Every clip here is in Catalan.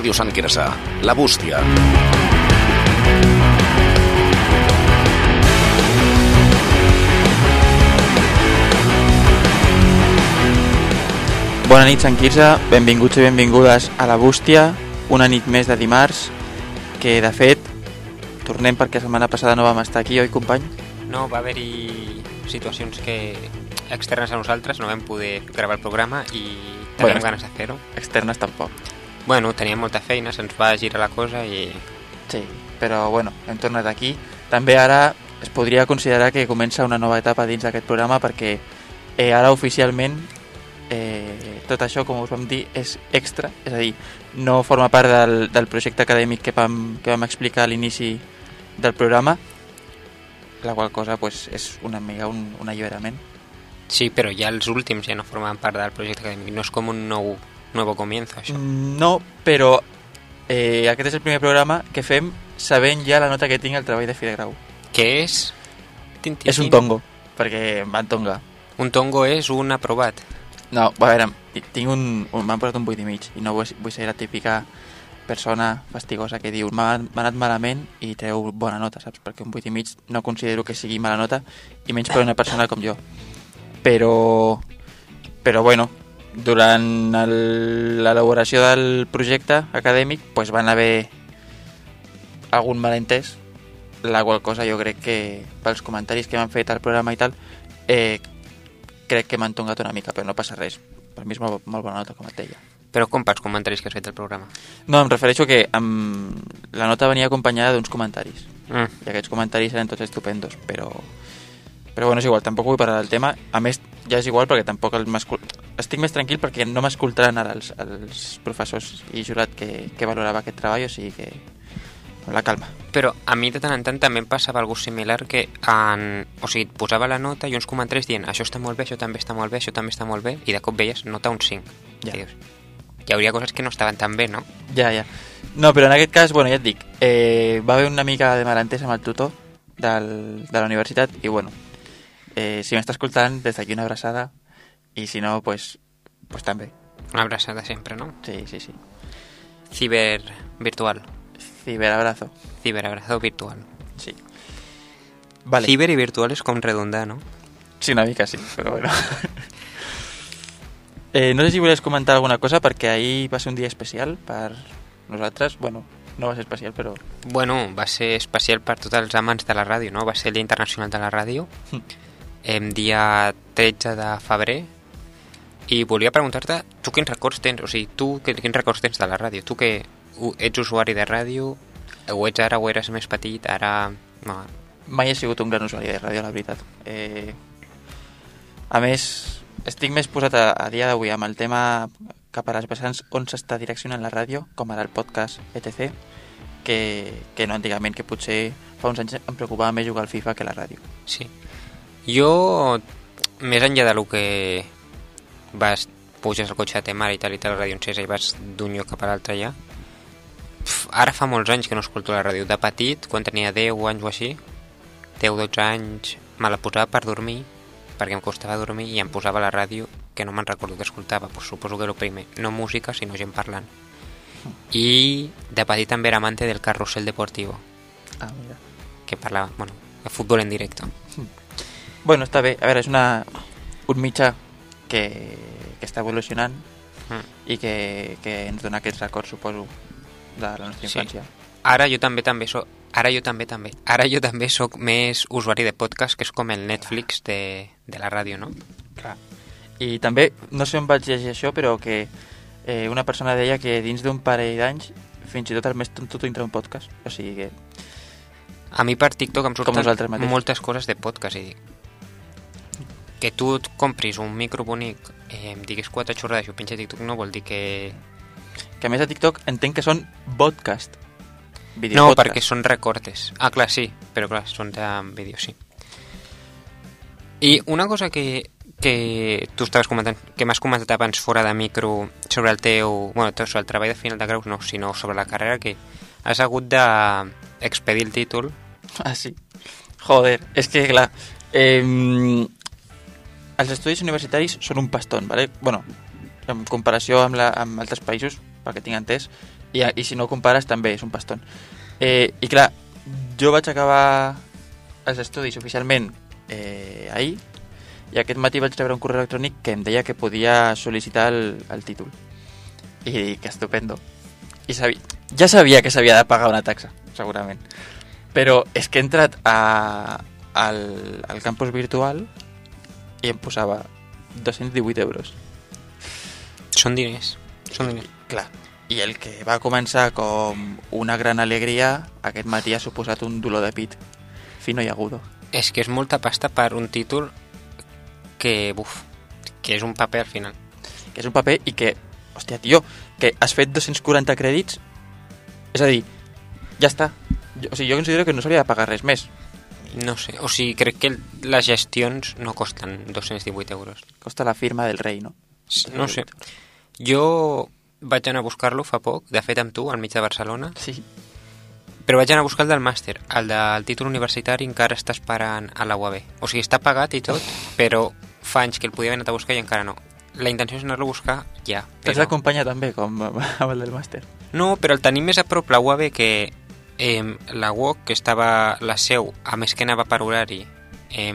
Ràdio Sant Quirze, La Bústia. Bona nit, Sant Quirze, benvinguts i benvingudes a La Bústia, una nit més de dimarts, que de fet, tornem perquè la setmana passada no vam estar aquí, oi company? No, va haver-hi situacions que externes a nosaltres, no vam poder gravar el programa i teníem Bueno, ganes de fer-ho. Externes tampoc. Bueno, teníem molta feina, se'ns va girar la cosa i... Sí, però bueno, hem tornat aquí. També ara es podria considerar que comença una nova etapa dins d'aquest programa perquè eh, ara oficialment eh, tot això, com us vam dir, és extra, és a dir, no forma part del, del projecte acadèmic que vam, que vam explicar a l'inici del programa, la qual cosa pues, és una mica un, un alliberament. Sí, però ja els últims ja no formen part del projecte acadèmic, no és com un nou, nou comienzo, això. Mm, No, però eh, aquest és el primer programa que fem sabent ja la nota que tinc al treball de fi de grau. Què és? Tin, tin, És un tongo, perquè em van tongar. Un tongo és un aprovat. No, a veure, ti- tinc un, un m'han posat un 8 i mig i no vull, vull ser la típica persona fastigosa que diu m'ha anat malament i treu bona nota, saps? Perquè un 8 i mig no considero que sigui mala nota i menys per una persona com jo. Però, però bueno, durant el- l'elaboració del projecte acadèmic pues van haver algun malentès la qual cosa jo crec que pels comentaris que m'han fet al programa i tal eh, crec que m'han tongat una mica, però no passa res. Per mi és molt, molt bona nota, com et deia. Però com pels comentaris que has fet del programa? No, em refereixo que amb... la nota venia acompanyada d'uns comentaris. Mm. I aquests comentaris eren tots estupendos, però... Però bueno, és igual, tampoc vull parlar del tema. A més, ja és igual perquè tampoc el estic més tranquil perquè no m'escoltaran ara els, els professors i jurat que, que valorava aquest treball, o sigui que... La calma. Però a mi de tant en tant també em passava algo similar que en... o sigui, et posava la nota i uns comentaris dient això està molt bé, això també està molt bé, això també està molt bé i de cop veies nota un 5. Ja. I dius, hi hauria coses que no estaven tan bé, no? Ja, ja. No, però en aquest cas, bueno, ja et dic, eh, va haver una mica de malentès amb el tutor del, de la universitat i, bueno, eh, si m'està escoltant, des d'aquí una abraçada i si no, pues, pues també. Una abraçada sempre, no? Sí, sí, sí. Ciber virtual. Ciberabrazo. Ciberabrazo virtual. Sí. Vale. Ciber i virtual és com redundar, no? Sí, una mica sí, però bueno. eh, no sé si volies comentar alguna cosa perquè ahir va ser un dia especial per nosaltres. Bueno, no va ser especial, però... Bueno, va ser especial per tots els amants de la ràdio, no? Va ser el Dia Internacional de la Ràdio, em dia 13 de febrer, i volia preguntar-te, tu quins records tens? O sigui, tu quins records tens de la ràdio? Tu que ets usuari de ràdio, ho ets ara o eres més petit, ara... No, mai he sigut un gran usuari de ràdio, la veritat. Eh, a més, estic més posat a, a dia d'avui amb el tema cap a les vessants on s'està direccionant la ràdio, com ara el podcast, etc., que, que no antigament, que potser fa uns anys em preocupava més jugar al FIFA que la ràdio. sí. Jo, més enllà de lo que vas, puges al cotxe de ta mare i tal i tal, la ràdio encesa i vas d'un lloc cap a l'altre ja, Pf, ara fa molts anys que no escolto la ràdio. De petit, quan tenia 10 anys o així, 10-12 anys, me la posava per dormir, perquè em costava dormir, i em posava la ràdio, que no me'n recordo que escoltava, pues suposo que era el primer. No música, sinó gent parlant. I de petit també era amante del carrusel deportivo, Ah, mira. que parlava, bueno, de futbol en directo. Bueno, està bé. A veure, és una, un mitjà que, que està evolucionant Mm. i que, que ens dona aquests records, suposo, de la nostra Sí. infància. Ara jo també també soc Ara jo també també. Ara jo també sóc més usuari de podcast, que és com el Netflix de, de la ràdio, no? Clar. I també, no sé on vaig llegir això, però que eh, una persona deia que dins d'un parell d'anys fins i tot el més tonto tindrà un podcast. O sigui que... A mi per TikTok em surten moltes coses de podcast i dic que tu et compris un micro bonic eh, em diguis quatre xorrades i ho penja a TikTok no vol dir que... Que a més a TikTok entenc que són podcast. No, Videopodcast. perquè són recortes. Ah, clar, sí, però clar, són de vídeo, sí. I una cosa que, que tu estaves comentant, que m'has comentat abans fora de micro sobre el teu... Bueno, sobre el treball de final de graus, no, sinó sobre la carrera, que has hagut d'expedir el títol. Ah, sí. Joder, és que, clar, eh, els estudis universitaris són un paston, ¿vale? bueno, en comparació amb, la, amb altres països, perquè tinc entès, I, I si no compares també és un paston. Eh, I clar, jo vaig acabar els estudis oficialment eh, ahir i aquest matí vaig rebre un correu electrònic que em deia que podia sol·licitar el, el títol. I dic, estupendo. I sabia, ja sabia que s'havia de pagar una taxa, segurament. Però és que he entrat a, al, al campus virtual i em posava 218 euros. Són diners. Són diners. Clar, i el que va començar com una gran alegria, aquest matí ha suposat un dolor de pit fino i agudo. És que és molta pasta per un títol que, buf, que és un paper al final. Que és un paper i que, hòstia, tio, que has fet 240 crèdits, és a dir, ja està. Jo, o sigui, jo considero que no s'hauria de pagar res més. No sé, o sigui, crec que les gestions no costen 218 euros. Costa la firma del rei, no? No sé. Jo vaig anar a buscar-lo fa poc, de fet amb tu, al mig de Barcelona, Sí. però vaig anar a buscar el del màster. El del títol universitari encara està esperant a la UAB. O sigui, està pagat i tot, però fa anys que el podia haver anat a buscar i encara no. La intenció és anar-lo a buscar ja. T'has Però... d'acompanyar també, com amb el del màster. No, però el tenim més a prop la UAB que eh, la UOC, que estava la seu, a més que anava per horari, eh,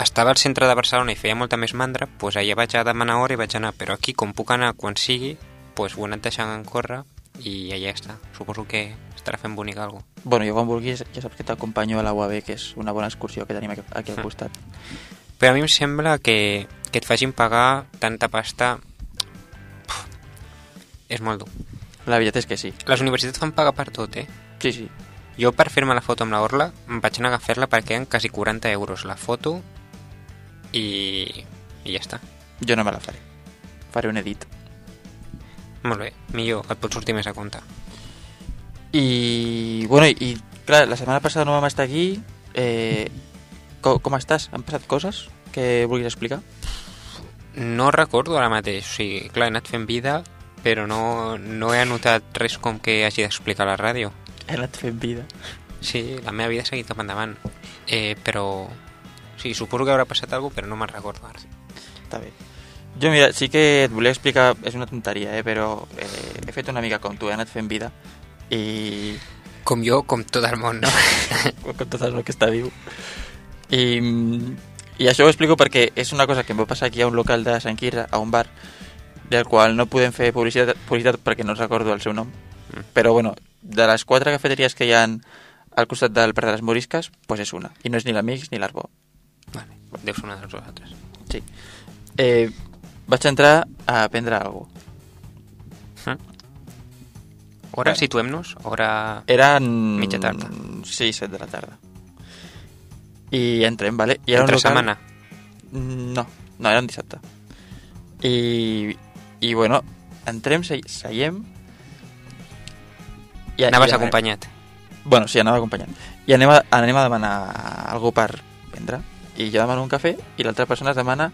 estava al centre de Barcelona i feia molta més mandra, doncs allà vaig a demanar hora i vaig anar, però aquí, com puc anar quan sigui, doncs ho he anat deixant córrer i allà està. Suposo que estarà fent bonic alguna cosa. Bueno, jo quan vulguis ja saps que t'acompanyo a la UAB, que és una bona excursió que tenim aquí, aquí al Mm. costat. Però a mi em sembla que, que et facin pagar tanta pasta... Puf, és molt dur. La veritat és que sí. Les universitats fan pagar per tot, eh? Sí, sí. Jo per fer-me la foto amb la Orla em vaig anar a fer-la perquè eren quasi 40 euros la foto i, i ja està. Jo no me la faré. Faré un edit. Molt bé, millor, et pot sortir més a compte. I, bueno, i clar, la setmana passada no vam estar aquí. Eh, com, com estàs? Han passat coses que vulguis explicar? No recordo ara mateix, o sigui, clar, he anat fent vida, però no, no he anotat res com que hagi d'explicar la ràdio. He anat fent vida. Sí, la meva vida ha seguit cap endavant. Eh, però... Sí, suposo que haurà passat alguna cosa, però no me'n recordo ara. Està bé. Jo, mira, sí que et volia explicar, és una tonteria, eh, però eh, he fet una mica com tu, he anat fent vida i Com jo, com tot el món, no? com tot el que està viu. I, I això ho explico perquè és una cosa que em va passar aquí a un local de Sant Quirze, a un bar, del qual no podem fer publicitat, publicitat perquè no recordo el seu nom. Mm. Però, bueno, de les quatre cafeteries que hi han al costat del Parc de les Morisques, pues és una. I no és ni l'Amics ni l'Arbó. Vale, deu ser una de les vosaltres. Sí. Eh, vaig entrar a prendre alguna cosa. Hora, Bueno. situem-nos, hora... Eren... Mitja tarda. Sí, set de la tarda. I entrem, vale? I era un Entre local- setmana. Mm, No, no, era un dissabte. I, i bueno, entrem, se- seiem... I, Anaves i, acompanyat. Bueno, sí, anava acompanyat. I anem a, anem a demanar algú per prendre. I jo demano un cafè i l'altra persona es demana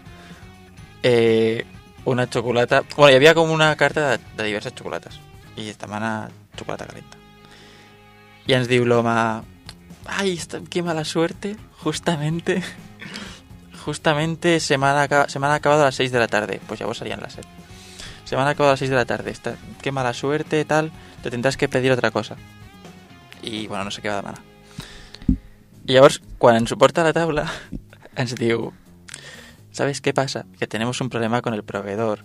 eh, una xocolata... Bueno, hi havia com una carta de, de diverses xocolates. I es demana xocolata calenta. I ens diu l'home... Ay, esta- qué mala suerte. Justamente... Justamente se me, han acab- se me han acabado a las 6 de la tarde. Pues ya vos serían las 7. Se me han acabado a las 6 de la tarde. Esta, qué mala suerte, tal. Te tendrás que pedir otra cosa. I, bueno, no sé què va demanar. I llavors, quan ens ho a la taula, ens diu ¿Sabes qué pasa? Que tenemos un problema con el proveedor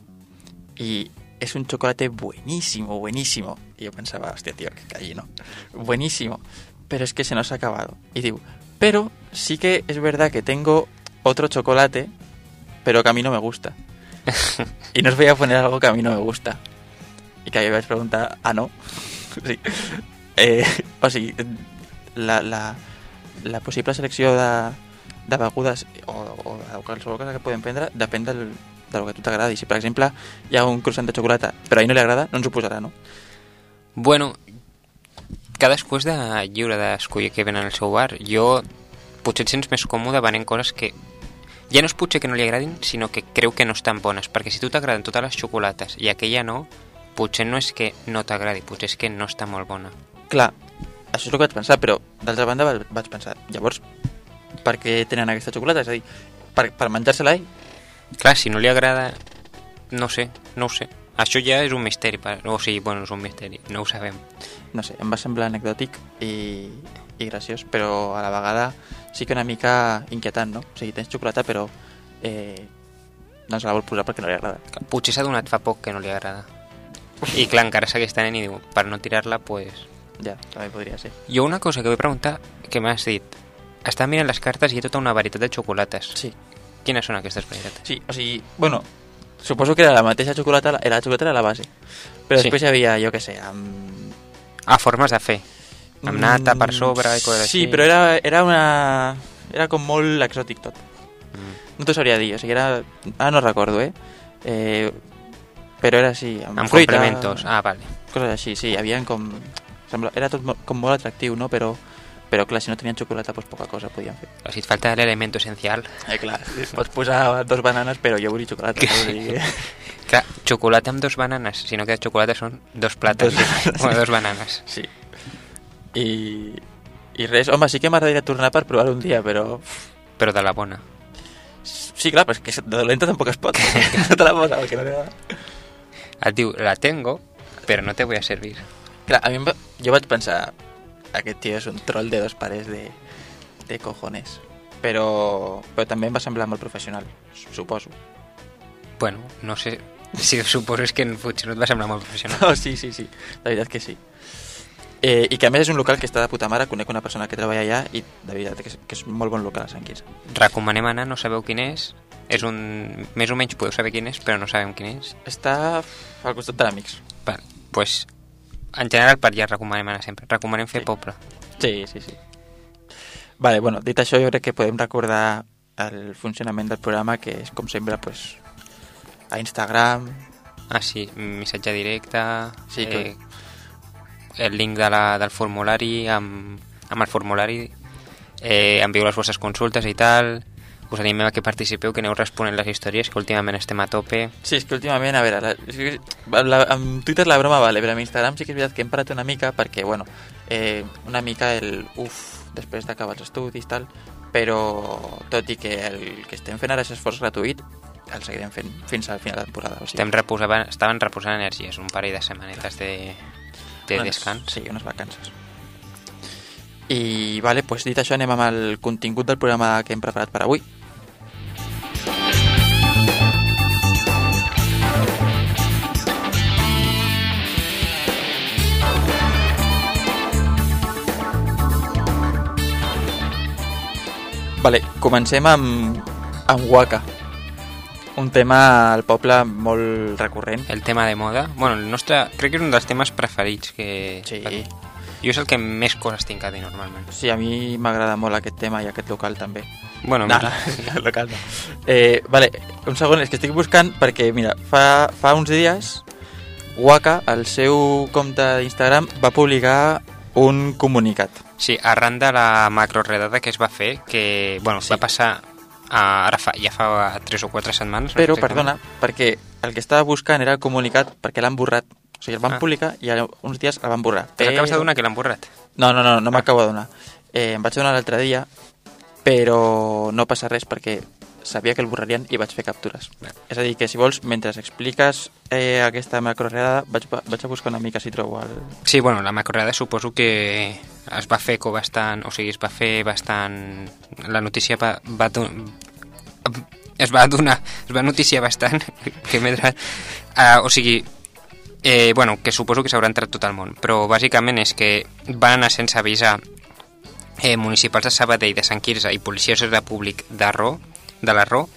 y es un chocolate buenísimo, buenísimo. Y yo pensaba, hostia, tío, que gallino. Buenísimo. Pero es que se nos ha acabado. Y digo, pero sí que es verdad que tengo otro chocolate, pero que a mí no me gusta. y no os voy a poner algo que a mí no me gusta. Y que ahí vais a preguntar, ah, no. sí. Eh, o sigui, la, la, la possible selecció de, de begudes o, o de qualsevol cosa que podem prendre depèn del, del que a tu t'agradi. Si, per exemple, hi ha un croissant de xocolata, però a ell no li agrada, no ens ho posarà, no? Bueno, cadascú és de lliure d'escollir què ven en el seu bar. Jo potser et sents més còmode venent coses que ja no és potser que no li agradin, sinó que creu que no estan bones. Perquè si tu t'agraden totes les xocolates i aquella no, potser no és que no t'agradi, potser és que no està molt bona. Clar, això és el que vaig pensar, però d'altra banda va- vaig pensar, llavors, per què tenen aquesta xocolata? És a dir, per, per menjar-se-la ell? Clar, si no li agrada, no sé, no ho sé. Això ja és un misteri, per... o sigui, bueno, és un misteri, no ho sabem. No sé, em va semblar anecdòtic i, i graciós, però a la vegada sí que una mica inquietant, no? O sigui, tens xocolata, però eh, no se la vol posar perquè no li agrada. Potser s'ha donat fa poc que no li agrada. I clar, encara segueix tenint i diu, per no tirar-la, pues... Ja, també podria ser. Jo una cosa que vull preguntar, que m'has dit, estava mirant les cartes i hi ha tota una varietat de xocolates. Sí, Quines són aquestes varietats? sí, o sigui, bueno, suposo que era la mateixa xocolata, era la xocolata era la base. Però Sí. després hi havia, jo què sé, amb... Ah, formes de fer. Amb nata per sobre i coses Sí, així. però era, era una... Era com molt exòtic tot. Mm. No t'ho sabria dir, o sigui, era... Ara no recordo, eh? eh però era així, amb, Amb fruita, complementos. Ah, vale. coses així, sí, hi havia com... Sembla, era tot com molt atractiu, no? Però, però clar, si no tenien xocolata, doncs poca cosa podien fer. Però si et falta l'element essencial... Eh, clar, pots posar dos bananes, però jo vull xocolata. Que-? O sigui, Clar, xocolata amb dos bananes. Si no queda xocolata són dos plàtans. Dos- o dos bananes. sí. I, I res, home, sí que m'agradaria tornar per provar un dia, però... Però de la bona. Sí, clar, però és que de dolenta tampoc es pot. no te la posa, perquè no t'agrada. Et diu, la tengo, però no te voy a servir. Clar, a mi em va... jo vaig pensar aquest tio és un troll de dos pares de, de cojones. Però, però també em va semblar molt professional, suposo. Bueno, no sé... Si suposo és que potser no et va semblar molt professional. No, sí, sí, sí, la veritat que sí. Eh, I que a més és un local que està de puta mare, conec una persona que treballa allà i de veritat que és, que és molt bon local a Sant Quirze. Recomanem anar, no sabeu quin és. És un... Més o menys podeu saber quin és, però no sabem quin és. Està al costat de l'Amics. Vale. pues, en general per allà recomanem anar sempre. Recomanem fer Sí. poble. Sí, sí, sí. Vale, bueno, dit això jo crec que podem recordar el funcionament del programa que és com sempre pues, a Instagram Ah, sí, missatge directe... Sí, que- eh, el link de la, del formulari amb, amb el formulari eh, envieu les vostres consultes i tal us animem a que participeu, que aneu responent les històries que últimament estem a tope Sí, és que últimament, a veure, la, que la, amb Twitter la broma vale, però amb Instagram sí que és veritat que hem parat una mica perquè, bueno, eh, una mica el uf, després d'acabar els estudis tal, però tot i que el que estem fent ara és esforç gratuït, el seguirem fent fins al final de temporada. O sigui, estem reposant, estaven reposant energies un parell de setmanetes de, de unes- descans Sí, unes vacances. I, vale, pues, dit això, anem amb el contingut del programa que hem preparat per avui. Vale, comencem amb, amb Waka. Un tema al poble molt recurrent. el tema de moda, bueno, el nostre crec que és un dels temes preferits que Sí. jo és el que més coses tinc a dir normalment Sí, a mi m'agrada molt aquest tema i aquest local també. bueno, No, no, el local no. Eh, vale, un segon, és que estic buscant perquè, mira, fa, fa uns dies Waka, al seu compte d'Instagram, va publicar un comunicat. Sí, arran de la macroredada que es va fer, que bueno, sí. va passar a, ara fa, ja fa 3 o 4 setmanes. Però, perdona, perquè el que estava buscant era el comunicat perquè l'han borrat. O sigui, el van Ah. publicar i ara uns dies el van borrar. L'acabes de Però- donar que l'han borrat? No, no, no, no m'acabo de donar. Eh, em vaig donar l'altre dia, però no passa res perquè sabia que el borrarien i vaig fer captures. Bé. És a dir, que si vols, mentre expliques eh, aquesta macroreada, vaig, vaig a buscar una mica si trobo el... Sí, bueno, la macroredada suposo que es va fer bastant, o sigui, es va fer bastant... La notícia va, va do- es va donar, es va noticiar bastant, que m'he drat, uh, o sigui, eh, bueno, que suposo que s'haurà entrat tot el món, però bàsicament és que van anar sense avisar eh, municipals de Sabadell, de Sant Quirze i policies de públic Ro, de la Ro,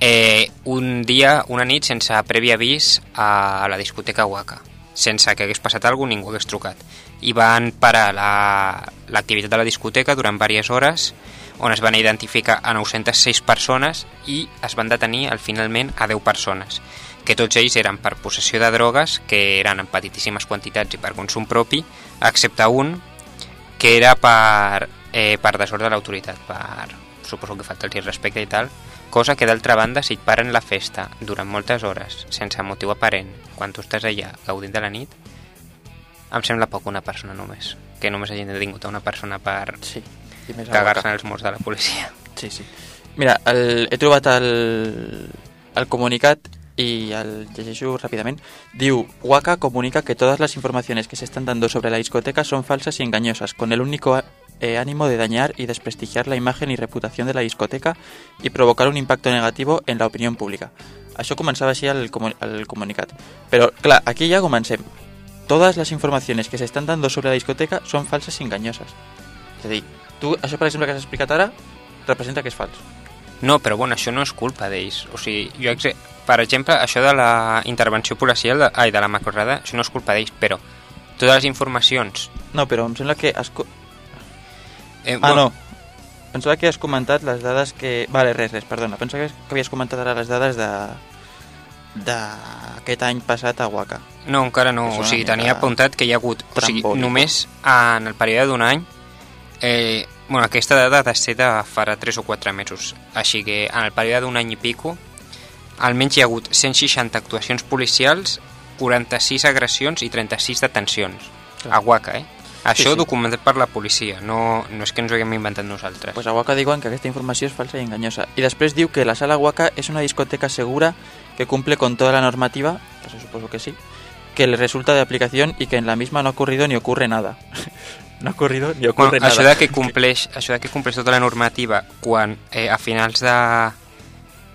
eh, un dia, una nit, sense previ avís a la discoteca Waka. Sense que hagués passat alguna ningú hagués trucat. I van parar la- l'activitat de la discoteca durant diverses hores, on es van identificar a 906 persones i es van detenir al finalment a 10 persones, que tots ells eren per possessió de drogues, que eren en petitíssimes quantitats i per consum propi, excepte un que era per, eh, per desordre de l'autoritat, per, suposo que falta el respecte i tal, cosa que d'altra banda si et paren la festa durant moltes hores, sense motiu aparent, quan tu estàs allà gaudint de la nit, em sembla poc una persona només, que només hagin detingut a una persona per Sí, cagar-se els murs de la policia. Sí, sí. Mira, el, he trobat el, el comunicat y al llegeixo rápidamente. Diu, Waka comunica que todas las informaciones que se están dando sobre la discoteca son falsas y engañosas, con el único eh, ánimo de dañar y desprestigiar la imagen y reputación de la discoteca y provocar un impacto negativo en la opinión pública. Això començava així al, al comunicat. Però, clar, aquí ja comencem. Todas las informaciones que se están dando sobre la discoteca son falsas y engañosas. És a dir, tu, això per exemple que has explicat ara, representa que és fals. No, però bueno, això no és culpa d'ells. O sigui, jo, per exemple, això de la intervenció policial, de, ai, de la macrorada, això no és culpa d'ells, però totes les informacions... No, però em sembla que has... Eh, Ah, no. Pensava que has comentat les dades que... Vale, res, res, perdona. Pensava que que havies comentat ara les dades de d'aquest any passat a Waka. No, encara no. O sigui, tenia apuntat que hi ha hagut... O sigui, només en el període d'un any... Eh, bueno, aquesta dada ha de ser de farà 3 o 4 mesos. Així que en el període d'un any i pico almenys hi ha hagut 160 actuacions policials, 46 agressions i 36 detencions. Clar. A Waka, eh? Això sí. documentat per la policia, no, no és que ens ho haguem inventat nosaltres. Pues a Waka diuen que aquesta informació és falsa i enganyosa. I després diu que la sala Waka és una discoteca segura que cumple con toda la normativa, que eso supongo que sí, que le resulta de aplicación y que en la misma no ha ocurrido ni ocurre nada. no ha ocurrido ni ocurre Bueno, això nada. de que compleix, això de que compleix tota la normativa quan eh, a finals de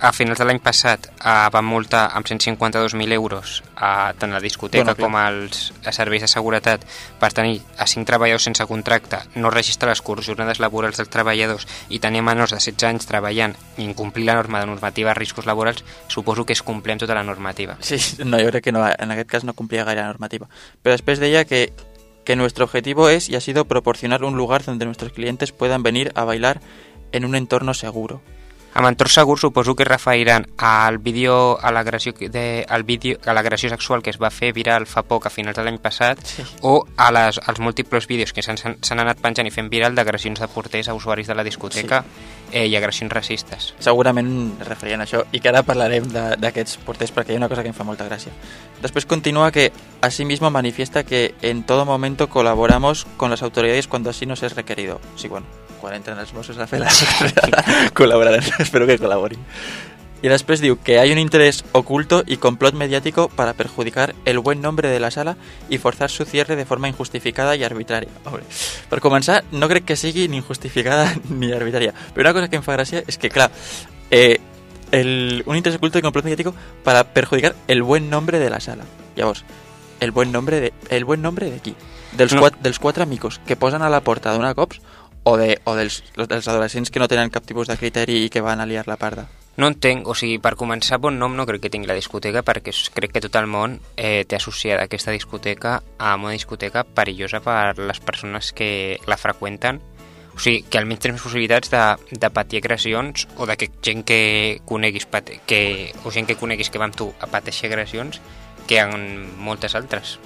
a finals de l'any passat eh, van multar amb 152.000 euros a tant la discoteca Bueno, clar. com als a serveis de seguretat per tenir a 5 treballadors sense contracte, no registrar les curs jornades laborals dels treballadors i tenir menors de 16 anys treballant i incomplir la norma de normativa de riscos laborals, suposo que es compleix amb tota la normativa. Sí, no, jo crec que no, en aquest cas no complia gaire la normativa. Pero después deia que, que nuestro objetivo es y ha sido proporcionar un lugar donde nuestros clientes puedan venir a bailar en un entorno seguro. Amb entorn segur suposo que es referiran al vídeo a l'agressió de al vídeo a l'agressió sexual que es va fer viral fa poc a finals de l'any passat Sí. o a les, als múltiples vídeos que s'han anat penjant i fent viral d'agressions de porters a usuaris de la discoteca eh, i agressions racistes. Segurament es referien a això i que ara parlarem de- d'aquests porters perquè hi ha una cosa que em fa molta gràcia. Después continúa que asimismo manifiesta que en todo momento colaboramos con las autoridades cuando así nos es requerido. Sí, bueno, quan entren els Mossos a fer la colaboraran, espero que colaborin. Y después diu que hay un interés oculto y complot mediático para perjudicar el buen nombre de la sala y forzar su cierre de forma injustificada y arbitraria. Hombre, per començar, no crec que sigui ni injustificada ni arbitraria. Però una cosa que em fa gràcia és que, clar, eh, el, un interés oculto y complot mediático para perjudicar el buen nombre de la sala. Llavors, el buen nombre de, el buen nombre de qui? Dels, No. no. quatre, dels quatre amigos que posen a la porta d'una cops o, de, o dels, dels adolescents que no tenen cap tipus de criteri i que van a liar la parda? No entenc, o sigui, per començar, bon nom no crec que tingui la discoteca perquè crec que tot el món eh, té associada aquesta discoteca a una discoteca perillosa per les persones que la freqüenten o sigui, que almenys tens possibilitats de, de patir agressions o de que gent que coneguis pate, que, o gent que coneguis que va amb tu a pateixer agressions que en moltes altres.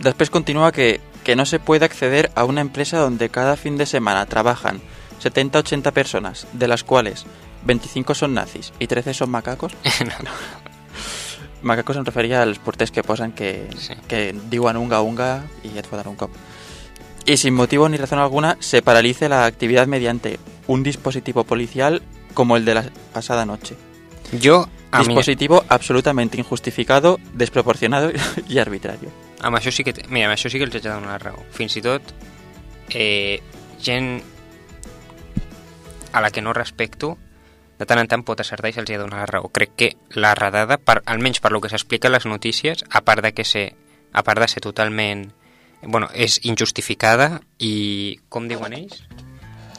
Después continúa que, que no se puede acceder a una empresa donde cada fin de semana trabajan 70-80 personas, de las cuales 25 son nazis y 13 son macacos. Macacos em referia als porters que posen que, Sí. que diuen unga unga y et foten un cop. Y sin motivo ni razón alguna se paralice la actividad mediante un dispositivo policial como el de la pasada noche. A mi, Dispositivo absolutamente injustificado, desproporcionado y arbitrario. Amb això sí que... Mira, amb això sí que els haig de donar la raó. Fins i tot, eh, gent a la que no respecto, de tant en tant pot acertar i se'ls ha de donar la raó. Crec que la redada, per, almenys per lo que s'explica a les notícies, a part de que ser, a part de ser totalment... Bueno, és injustificada i, com diuen ells?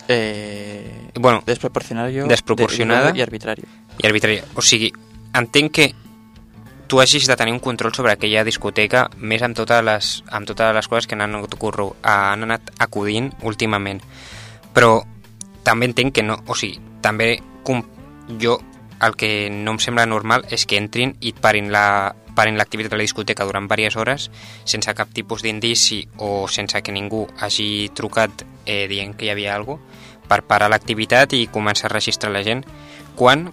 Eh, Bueno, Desproporcionada. de- y arbitrario. i arbitrària. O sigui, entenc que tu hagis de tenir un control sobre aquella discoteca més amb totes les, amb totes les coses que han anat, ocurru, han anat acudint últimament. Però també entenc que no... O sigui, també com, jo el que no em sembla normal és que entrin i parin la parin l'activitat de la discoteca durant diverses hores sense cap tipus d'indici o sense que ningú hagi trucat eh, dient que hi havia alguna per parar l'activitat i començar a registrar la gent quan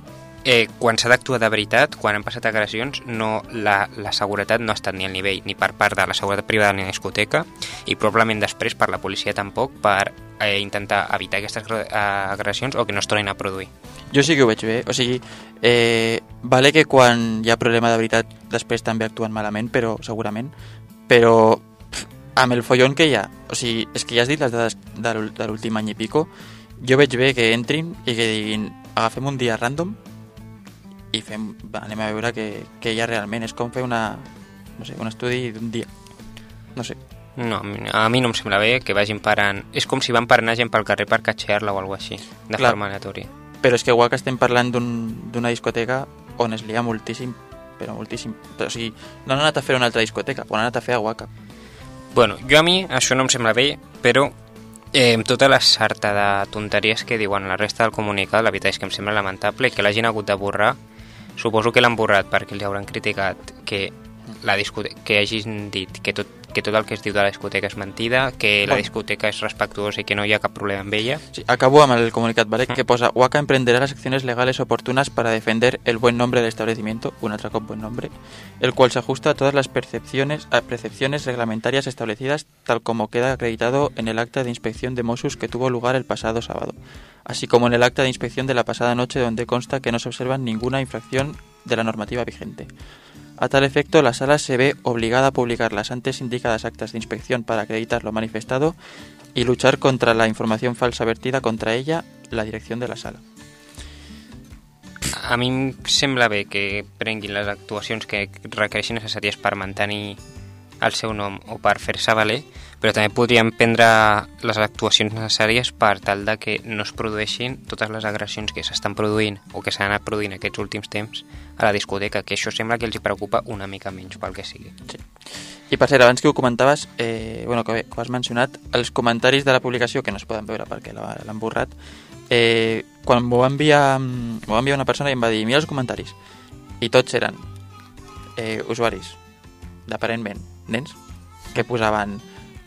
eh, quan s'ha d'actuar de veritat, quan han passat agressions, no, la, la seguretat no ha estat ni al nivell ni per part de la seguretat privada ni la discoteca i probablement després per la policia tampoc per eh, intentar evitar aquestes eh, agressions o que no es tornin a produir. Jo sí que ho veig bé, o sigui, eh, vale que quan hi ha problema de veritat després també actuen malament, però segurament, però pff, amb el follon que hi ha, o sigui, és que ja has dit les dades de l'últim any i pico, jo veig bé que entrin i que diguin agafem un dia random i fem, va, anem a veure què, què hi ha realment, és com fer una, no sé, un estudi d'un dia, no sé. No, a mi- a mi no em sembla bé que vagin parant... És com si van parant gent pel carrer per catxear-la o alguna així, de Clar. forma aleatòria. Però és que igual que estem parlant d'un- d'una discoteca on es lia moltíssim, però moltíssim. Però, o sigui, no han anat a fer una altra discoteca, ho han anat a fer a Waka. Bueno, jo a mi això no em sembla bé, però eh, amb tota la sarta de tonteries que diuen la resta del comunicat, la veritat és que em sembla lamentable i que l'hagin hagut de borrar. Suposo que l'han borrat perquè els hauran criticat que la que hagin dit que tot, que tot el que es diu de la discoteca és mentida, que la discoteca és respectuosa i que no hi ha cap problema amb ella. Sí, acabo amb el comunicat, ¿vale? Que posa, Waka emprenderá las acciones legales oportunas para defender el buen nombre del establecimiento, un altra cop buen nombre, el cual se ajusta a todas las percepciones, a percepciones reglamentarias establecidas, tal como queda acreditado en el acta de inspección de Mossus que tuvo lugar el pasado sábado, así como en el acta de inspección de la pasada noche donde consta que no se observa ninguna infracción de la normativa vigente. A tal efecto, la sala se ve obligada a publicar las antes indicadas actas de inspección para acreditar lo manifestado y luchar contra la información falsa vertida contra ella la dirección de la sala. A mi em sembla que prenguin les actuacions que requereixin necessàries per mantenir el seu nom o per fer-se valer, però també podrien prendre les actuacions necessàries per tal de que no es produeixin totes les agressions que s'estan produint o que s'han anat produint aquests últims temps a la discoteca, que això sembla que els hi preocupa una mica menys pel que sigui. I per cert, abans que ho comentaves, eh, bueno, que, que ho has mencionat, els comentaris de la publicació, que no es poden veure perquè l'han borrat, eh, quan m'ho va enviar, m'ho va enviar una persona i em va dir, mira els comentaris. I tots eren eh, usuaris, d'aparentment, nens, que posaven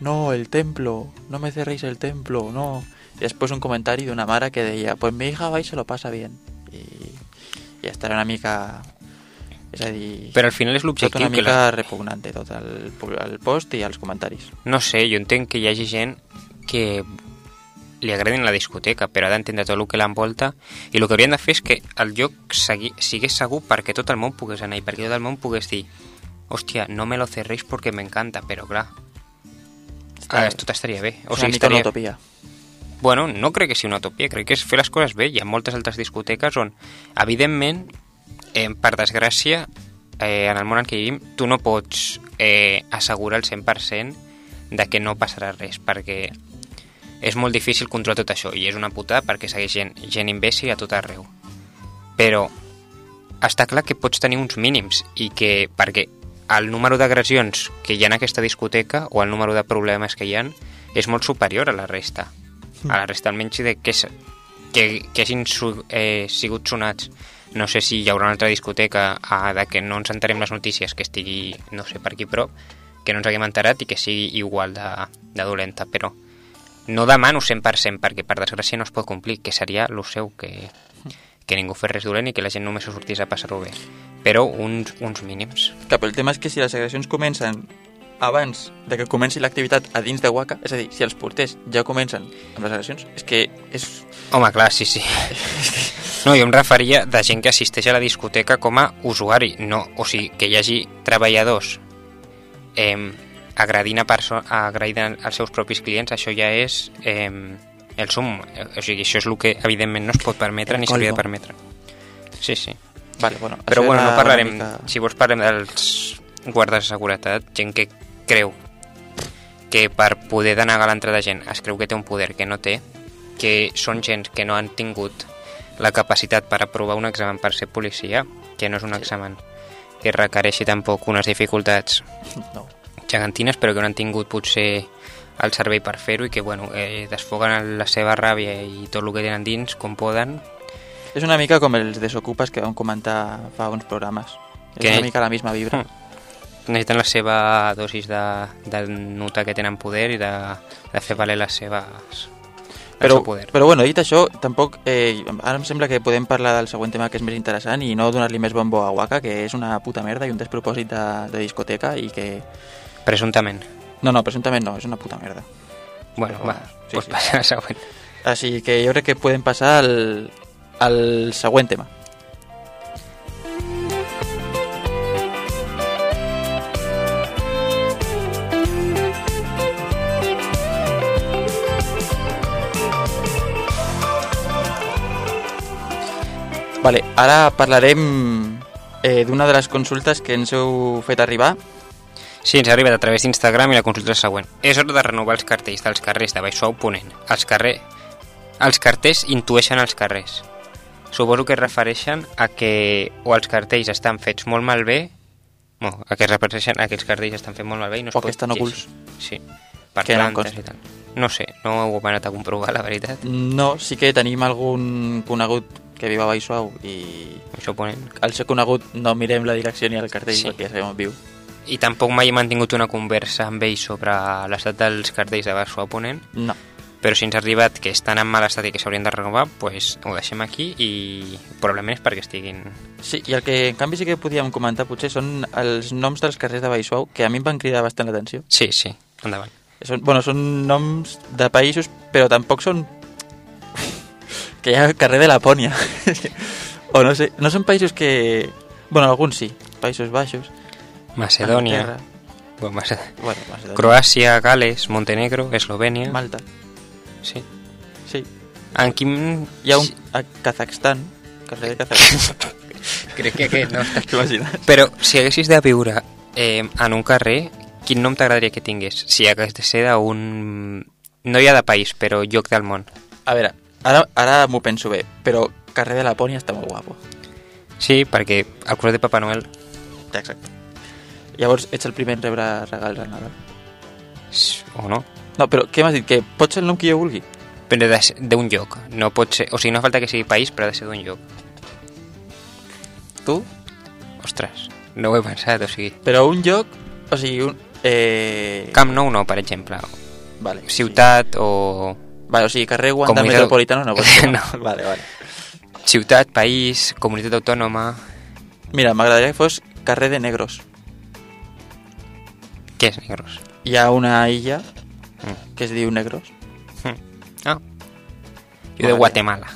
no, el templo, no me cerréis el templo, no... I després un comentari d'una mare que deia pues mi hija va y se lo pasa bien. I, i esta era una mica... És a dir... Però al final és tot l'objectiu una que mica la... repugnante tot el, el post i els comentaris. No sé, jo entenc que hi hagi gent que li agradin la discoteca, però ha d'entendre tot el que l'envolta i el que haurien de fer és que el lloc segui, sigués segur perquè tot el món pogués anar i perquè tot el món pogués dir hòstia, no me lo cerréis porque me encanta, però clar, Està, ah, tot estaria bé. o sigui, una utopia. Bueno, no crec que sigui una utopia, crec que és fer les coses bé. Hi ha moltes altres discoteques on, evidentment, eh, per desgràcia, eh, en el món en què vivim, tu no pots eh, assegurar el 100% de que no passarà res, perquè és molt difícil controlar tot això, i és una putada perquè segueix gent, gent imbècil a tot arreu. Però està clar que pots tenir uns mínims, i que, perquè el número d'agressions que hi ha en aquesta discoteca, o el número de problemes que hi han, és molt superior a la resta. A la resta almenys de que, que, que hagin su, eh, sigut sonats. No sé si hi haurà una altra discoteca a, de que no ens enterem les notícies que estigui, no sé, per aquí prop que no ens haguem enterat i que sigui igual de, de dolenta, però no demano 100% perquè per desgràcia no es pot complir, que seria el seu que, que ningú fes res dolent i que la gent només sortís a passar-ho bé però uns, uns mínims Cap, el tema és que si les agressions comencen abans de que comenci l'activitat a dins de Waka, és a dir, si els porters ja comencen amb les agressions, és que és... Home, clar, sí, sí. No, jo em referia de gent que assisteix a la discoteca com a usuari, no, o sigui, que hi hagi treballadors eh, agredint, a perso agredint els seus propis clients, això ja és eh, el sum. O sigui, això és el que evidentment no es pot permetre El ni s'hauria de permetre. Sí, sí. Vale, bueno, Però bueno, no parlarem, mica- si vols parlem dels guardes de seguretat, gent que creu que per poder denegar l'entrada de gent es creu que té un poder que no té, que són gent que no han tingut la capacitat per aprovar un examen per ser policia, que no és un Sí. examen que requereixi tampoc unes dificultats No. gegantines, però que no han tingut potser el servei per fer-ho i que bueno, eh, desfoguen la seva ràbia i tot el que tenen dins com poden És una mica com els desocupes que vam comentar fa uns programes. És Que- una mica la misma vibra. necessiten la seva dosis de, de notar que tenen poder i de, de fer valer les seves... Però, poder. però bueno, dit això, tampoc... Eh, ara em sembla que podem parlar del següent tema que és més interessant i no donar-li més bombo a Waka, que és una puta merda i un despropòsit de, de discoteca i que... Presumptament. No, no, presumptament no, és una puta merda. Bueno, va, sí, pues sí. passa al següent. Així que jo crec que podem passar al, al següent tema. Vale, ara parlarem eh, d'una de les consultes que ens heu fet arribar. Sí, ens ha arribat a través d'Instagram i la consulta és següent. És hora de renovar els cartells dels carrers de Baixou Ponent. Els, carrer... els cartells intueixen els carrers. Suposo que es refereixen a que o els cartells estan fets molt malbé, no, a que es refereixen a que els cartells estan fets molt malbé i no es O que pot estan llegir. ocults. Sí, per Que plantes i tal. No sé, no ho he anat a comprovar, la veritat. No, sí que tenim algun conegut que viu a Baixuau i Això Ponent. al ser conegut no mirem la direcció ni el cartell Sí. perquè ja sabem on viu. I tampoc mai he mantingut una conversa amb ell sobre l'estat dels cartells de Baixou Ponent, No. però si ens ha arribat que estan en mal estat i que s'haurien de renovar, pues ho deixem aquí i probablement és perquè estiguin... Sí, i el que en canvi sí que podíem comentar potser són els noms dels carrers de Baixuau, que a mi em van cridar bastant l'atenció. Sí, sí, endavant. Són, bueno, són noms de països, però tampoc són... que hi ha carrer de Lapònia. o no sé, no són països que... Bueno, alguns sí, Països Baixos. Anglaterra, bueno, Maced... Bueno, Macedònia. Croàcia, Gales, Montenegro, Eslovènia... Malta, Sí. sí. Hi ha un a Kazakhstan, carrer de Kazakhstan. Crec que aquest no està... Però si haguessis de viure eh, en un carrer, quin nom t'agradaria que tingués? Si hagués de ser d'un... No hi ha de país, però lloc del món. A veure, ara, ara m'ho penso bé, però carrer de Lapònia està molt guapo. Sí, perquè el costat de Papa Noel... Exacte. Llavors ets el primer en rebre regals al Nadal. O no? No, però què m'has dit? Que pot ser el nom que jo vulgui? Però d'un lloc. No pot ser... O sigui, no falta que sigui país, però ha de ser d'un lloc. Tu? Ostres, no ho he pensat, o sigui... Però un lloc, o sigui, un... Eh... Camp Nou no, per exemple. Vale, Ciutat o... Sí. Vale, o sigui, carrer Wanda Comunitat- Metropolitano no pot ser. No. Vale, vale. Ciutat, país, comunitat autònoma... Mira, m'agradaria que fos carrer de Negros. Què és negros? Hi ha una illa Mm. que es diu Negros. Ah. Jo de. Guatemala.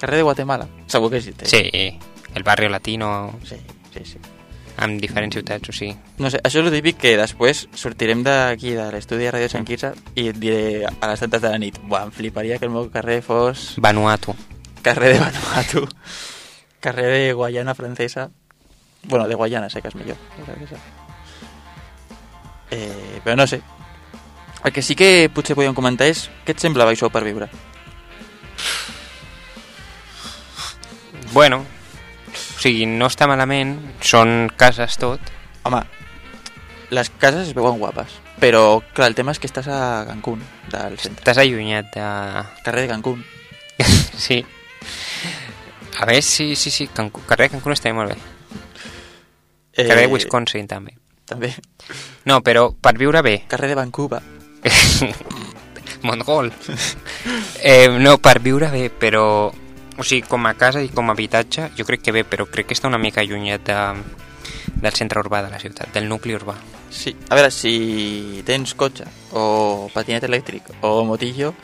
Carrer de Guatemala. Segur que existe. Sí, el barri latino, Sí, sí, sí. amb diferents ciutats, o sigui... No sé, això és el típic que després sortirem d'aquí, de l'estudi de Ràdio Sant Quirze, i et diré a les tantes de la nit, buah, em fliparia que el meu carrer fos Vanuatu. carrer de Vanuatu, carrer de Guayana francesa, bueno, de Guayana sé que és millor. Eh, però no sé. El que sí que potser podíem comentar és què et sembla Baixó per viure? Bueno, o sigui, no està malament, són cases tot. Home, les cases es veuen guapes, però clar, el tema és que estàs a Cancún, del centre. T'has allunyat de... Carrer de Cancún. sí. A veure, sí, sí, sí, Cancún, carrer de Cancún està molt bé. Eh, Carrer de Wisconsin, també. També. No, però per viure bé, Carrer de Vancouver. Montgol. Eh, no, per viure bé, però... O sigui, com a casa i com a habitatge, jo crec que bé, però crec que està una mica allunyat de, del centre urbà de la ciutat, del nucli urbà. Sí, a veure, si tens cotxe o patinet elèctric o motillo,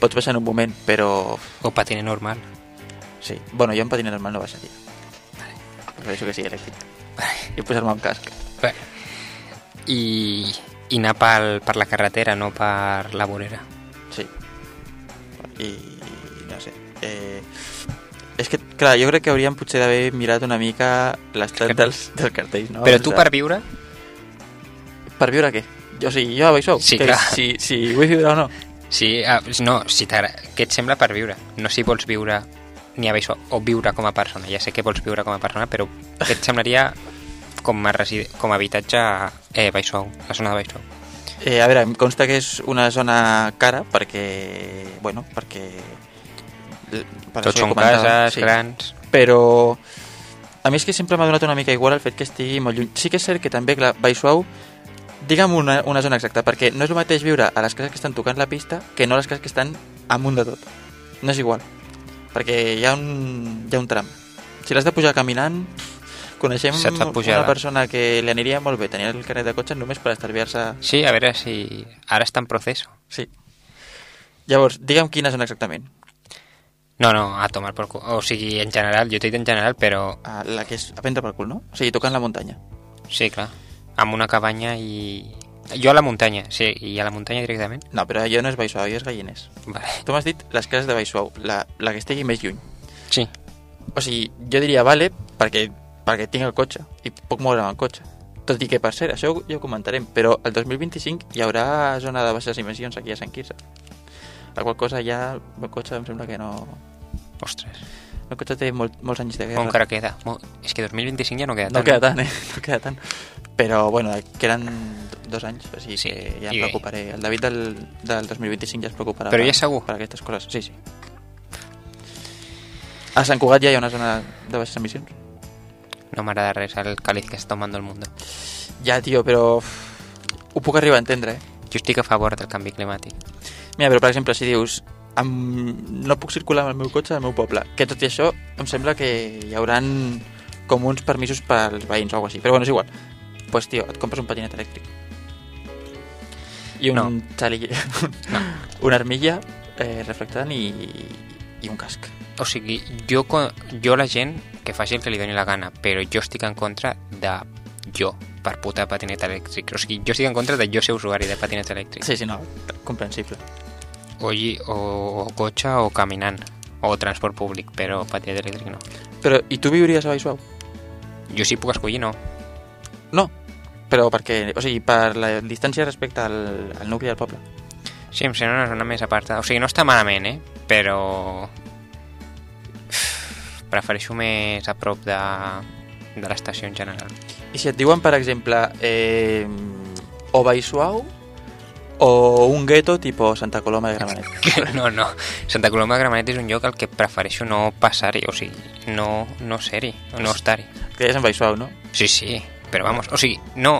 pots baixar en un moment, però... O patiner normal. Sí, bueno, jo en patinet normal no baixaria. Prefereixo que sigui elèctric. I posar-me un casc. Bé. I, i anar pel, per la carretera, no per la vorera. Sí. I no sé. Eh, és que, clar, jo crec que hauríem potser d'haver mirat una mica l'estat dels, dels cartells, no? Però tu per viure, Per viure què? Jo, o sigui, jo a Baixou? Sí, que clar. Si, si vull viure o no? sí, ah, no, si què et sembla per viure? No si vols viure ni a Baixó, o viure com a persona. Ja sé que vols viure com a persona, però què et semblaria com a, com a habitatge a eh, Baixó, la zona de Baixó? Eh, a veure, em consta que és una zona cara perquè, bueno, perquè... Per Tots són comentava, cases grans... Però a mi és que sempre m'ha donat una mica igual el fet que estigui molt lluny. Sí que és cert que també, clar, Baixuau, digue'm una, una zona exacta, perquè no és el mateix viure a les cases que estan tocant la pista que no a les cases que estan amunt de tot. No és igual. Perquè hi ha un, hi ha un tram. Si l'has de pujar caminant, coneixem una persona que li aniria molt bé tenir el carnet de cotxe només per estalviar-se... Sí, a veure si... Ara està en procés. Sí. Llavors, digue'm quines són exactament. No, no, a tomar por cul. O sigui, en general, jo t'he dit en general, però... Ah, la que és a prendre per cul, no? O sigui, tocant la muntanya. Sí, clar. Amb una cabanya i... Jo a la muntanya, sí, i a la muntanya directament. No, però allò no és Baixuau, allò és Galliners. Vale. Tu m'has dit les cases de Baixuau, la, la que estigui més lluny. Sí. O sigui, jo diria vale perquè, perquè tinc el cotxe i puc moure amb el cotxe. Tot i que, per cert, això ja ho comentarem, però el 2025 hi haurà zona de baixes emissions aquí a Sant Quirze. La qual cosa ja el meu cotxe em sembla que no... Ostres. El meu cotxe té molt, molts anys de Com guerra. encara queda? És que 2025 ja no queda No tant. queda tant, eh? No queda tant. Però, bueno, queden dos anys, o sigui Sí, que ja em preocuparé. El David del, del 2025 ja es preocuparà Però per, ja és segur? per aquestes coses. Sí, sí. A Sant Cugat ja hi ha una zona de baixes emissions. No m'agrada res el cáliz que està tomando el mundo. Ja, tio, però... Ho puc arribar a entendre, eh? Jo estic a favor del canvi climàtic. Mira, però per exemple, si dius amb... no puc circular amb el meu cotxe al meu poble, que tot i això em sembla que hi hauran com uns permisos pels veïns o alguna així, però bueno, és igual. Doncs, pues, tio, et compres un patinet elèctric. I un No. xali... No. una armilla eh, reflectant i, i un casc. O sigui, jo, jo la gent que faci el que li doni la gana, però jo estic en contra de jo, per puta patinet elèctric. O sigui, jo estic en contra de jo ser usuari de patinet elèctric. Sí, sí, no, comprensible. O, o, o cotxe o caminant, o transport públic, però patinet elèctric no. Però, i tu viuries a Baixuau? Jo sí puc escollir, no. No, però perquè, o sigui, per la distància respecte al, al nucli del poble. Sí, em sembla una zona més apartada. O sigui, no està malament, eh? Però... Prefereixo més a prop de, de l'estació en general. I si et diuen, per exemple, eh, o Baixuau o un gueto tipus Santa Coloma de Gramenet. No, no. Santa Coloma de Gramenet és un lloc al que prefereixo no passar-hi, o sigui, no, no ser-hi, no estar-hi. Que és en Baixuau, no? Sí, sí, però vamos, o sigui, no,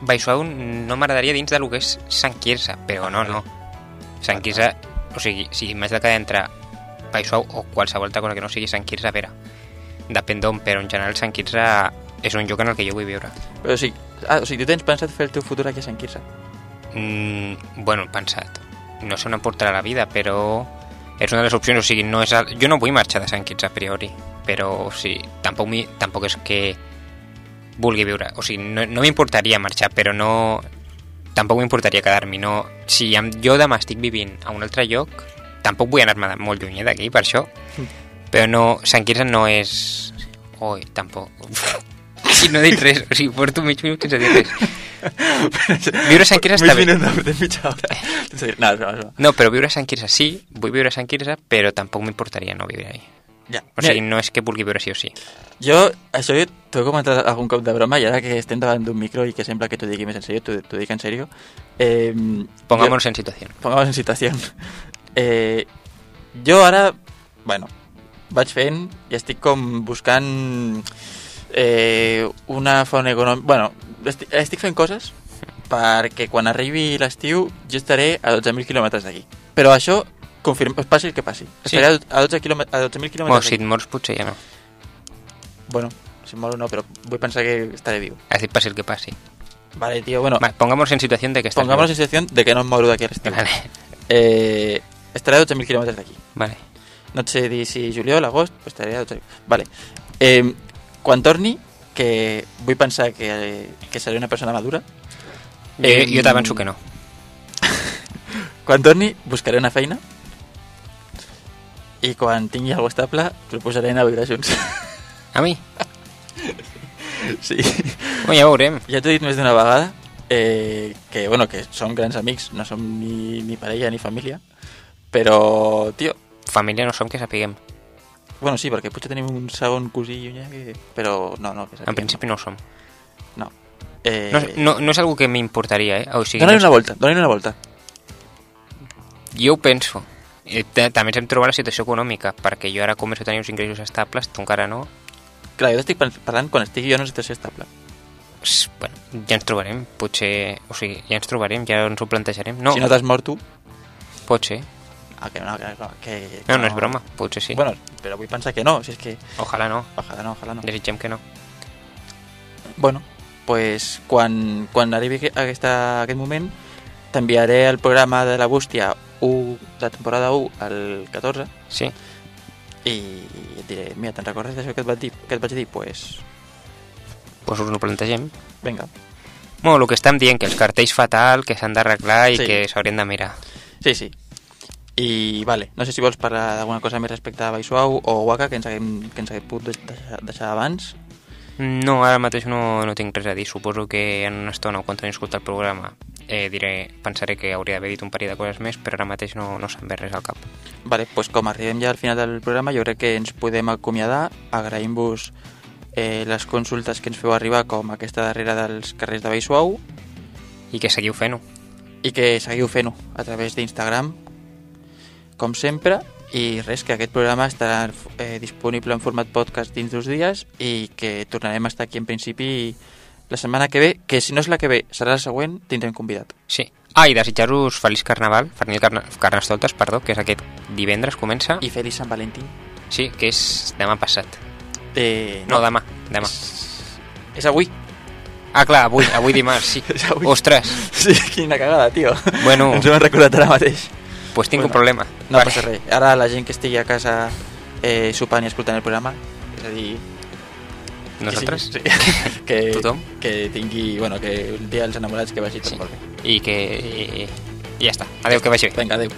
Baixuau no m'agradaria dins del que és Sant Quirze, però no, no. Sant Quirze, o sigui, si m'haig de quedar entre Baixuau o qualsevol altra cosa que no sigui Sant Quirze, a veure, depèn d'on, però en general Sant Quirze és un lloc en el que jo vull viure. Però o sigui, ah, o sigui, tu tens pensat fer el teu futur aquí a Sant Quirze? Mm, bueno, pensat. No sé on em portarà la vida, però és una de les opcions, o sigui, no és el... jo no vull marxar de Sant Quirze a priori, però o sigui, tampoc, mi... tampoc és que vulgui viure, o sigui, no, no m'importaria marxar, però no tampoc m'importaria quedar-m'hi, no... Si jo demà estic vivint a un altre lloc, tampoc vull anar-me molt lluny eh, d'aquí, per això, però no, Sant Quirze no és... Oi, tampoc... Si no he dit res, o sigui, porto mig minut sense dir res. Viure a Sant Quirze està bé. Mig minut de, de mitja hora. No, és broma. No, però viure a Sant Quirze sí, vull viure a Sant Quirze, però tampoc m'importaria no viure ahí. Ja. O sigui, no és que vulgui viure sí o sí. Jo, això t'ho he comentat algun cop de broma i ara que estem davant d'un micro i que sembla que t'ho digui més en sèrio, t'ho dic en sèrio. Eh, Pongámonos en situación. pongamos en situació. Eh, jo ara, bueno, vaig fent i estic com buscant eh, una font econòmica... Bueno, estic, estic fent coses perquè quan arribi l'estiu jo estaré a 12.000 quilòmetres d'aquí. Però això, confirm, passi el que passi. Sí. Estaré a 12 quilòmet- a 12.000 quilòmetres Bueno, si et mors potser ja no. Bueno, si moro no, però vull pensar que estaré viu. Has dit passi el que passi. Vale, tío, bueno, Vale, pongámonos en situación de que estás pongámonos en vivo. situació de que no moro d'aquí a l'estiu. Vale, Eh, estaré a 12.000 quilòmetres d'aquí. vale. No et sé dir si juliol, agost, pues estaré a 12.000. Vale. Eh, quan torni, que vull pensar que, que seré una persona madura, Jo, Eh, jo t'avanço que no. quan torni buscaré una feina i quan tingui alguna estable proposaré anar a viure junts. A mi? sí. Bueno, ja veurem. Ja t'ho he dit més d'una vegada eh, que, bueno, que som grans amics, no som ni, ni parella ni família, però, tio, Família no som que sapiguem. bueno, sí, perquè potser tenim un segon cosí llunyà, que, però no, no, que En principi no ho som. no. Eh, No, no, no és algo que m'importaria, eh? O sigui, Dóna-li una volta, dóna-li una volta. Jo ho penso. Ta- també ens hem trobat la situació econòmica, perquè jo ara començo a tenir uns ingressos estables, tu encara no. Clar, jo t'estic par- parlant quan estigui jo en una situació estable. Bueno, ja ens trobarem, potser... O sigui, ja ens trobarem, ja ens ho plantejarem. No, Si no t'has mort tu, pot ser. Ah, que no, que, que, que No, no és broma, potser sí. Bueno, però vull pensar que no, si és que... Ojalà no, Ojalà no, ojalà no. desitgem que no. Bueno, pues quan, quan arribi aqu- aquesta, aquest moment t'enviaré el programa de la bústia 1, de temporada 1 al 14 Sí, i et diré, mira, te'n recordes d'això que et vaig dir? Que et vaig dir? Pues, doncs us ho plantegem. vinga. Bueno, el que estem dient, que els cartells fatal, que s'han d'arreglar i Sí. que s'haurien de mirar. Sí, sí. I, vale, no sé si vols parlar d'alguna cosa més respecte a Baixuau o Waka, que ens haguem, que ens haguem pogut deixar, deixar abans. No, ara mateix no, no tinc res a dir. Suposo que en una estona, quan teniu escoltat el programa, eh, diré, pensaré que hauria d'haver dit un parell de coses més, però ara mateix no, no se'm ve res al cap. Vale, pues com arribem ja al final del programa, jo crec que ens podem acomiadar. Agraïm-vos eh, les consultes que ens feu arribar, com aquesta darrera dels carrers de Baixuau, I que seguiu fent-ho. i que seguiu fent-ho a través d'Instagram, com sempre. I res, que aquest programa estarà eh, disponible en format podcast dins dos dies i que tornarem a estar aquí en principi la setmana que ve, que si no és la que ve, serà la següent, tindrem convidat. Sí. Ah, i desitjar-vos feliç carnaval, feliç carna carnestoltes, perdó, que és aquest divendres comença. I feliç Sant Valentín. Sí, que és demà passat. Eh, No, demà, demà. És, és avui. Ah, clar, avui, avui dimarts, sí. Avui. Ostres, Sí, quina cagada, tio. Bueno. Ens ho hem recordat ara mateix. Pues tinc Bueno, un problema. No passa res. Ara la gent que estigui a casa eh, sopant i escoltant el programa, és a dir... Nosaltres? Que, sí, sí. que, Tothom? que tingui... Bueno, que un dia els enamorats que vagi tot Sí. molt bé. I que... I, i ja està. Adéu, que vagi bé. Vinga, adéu.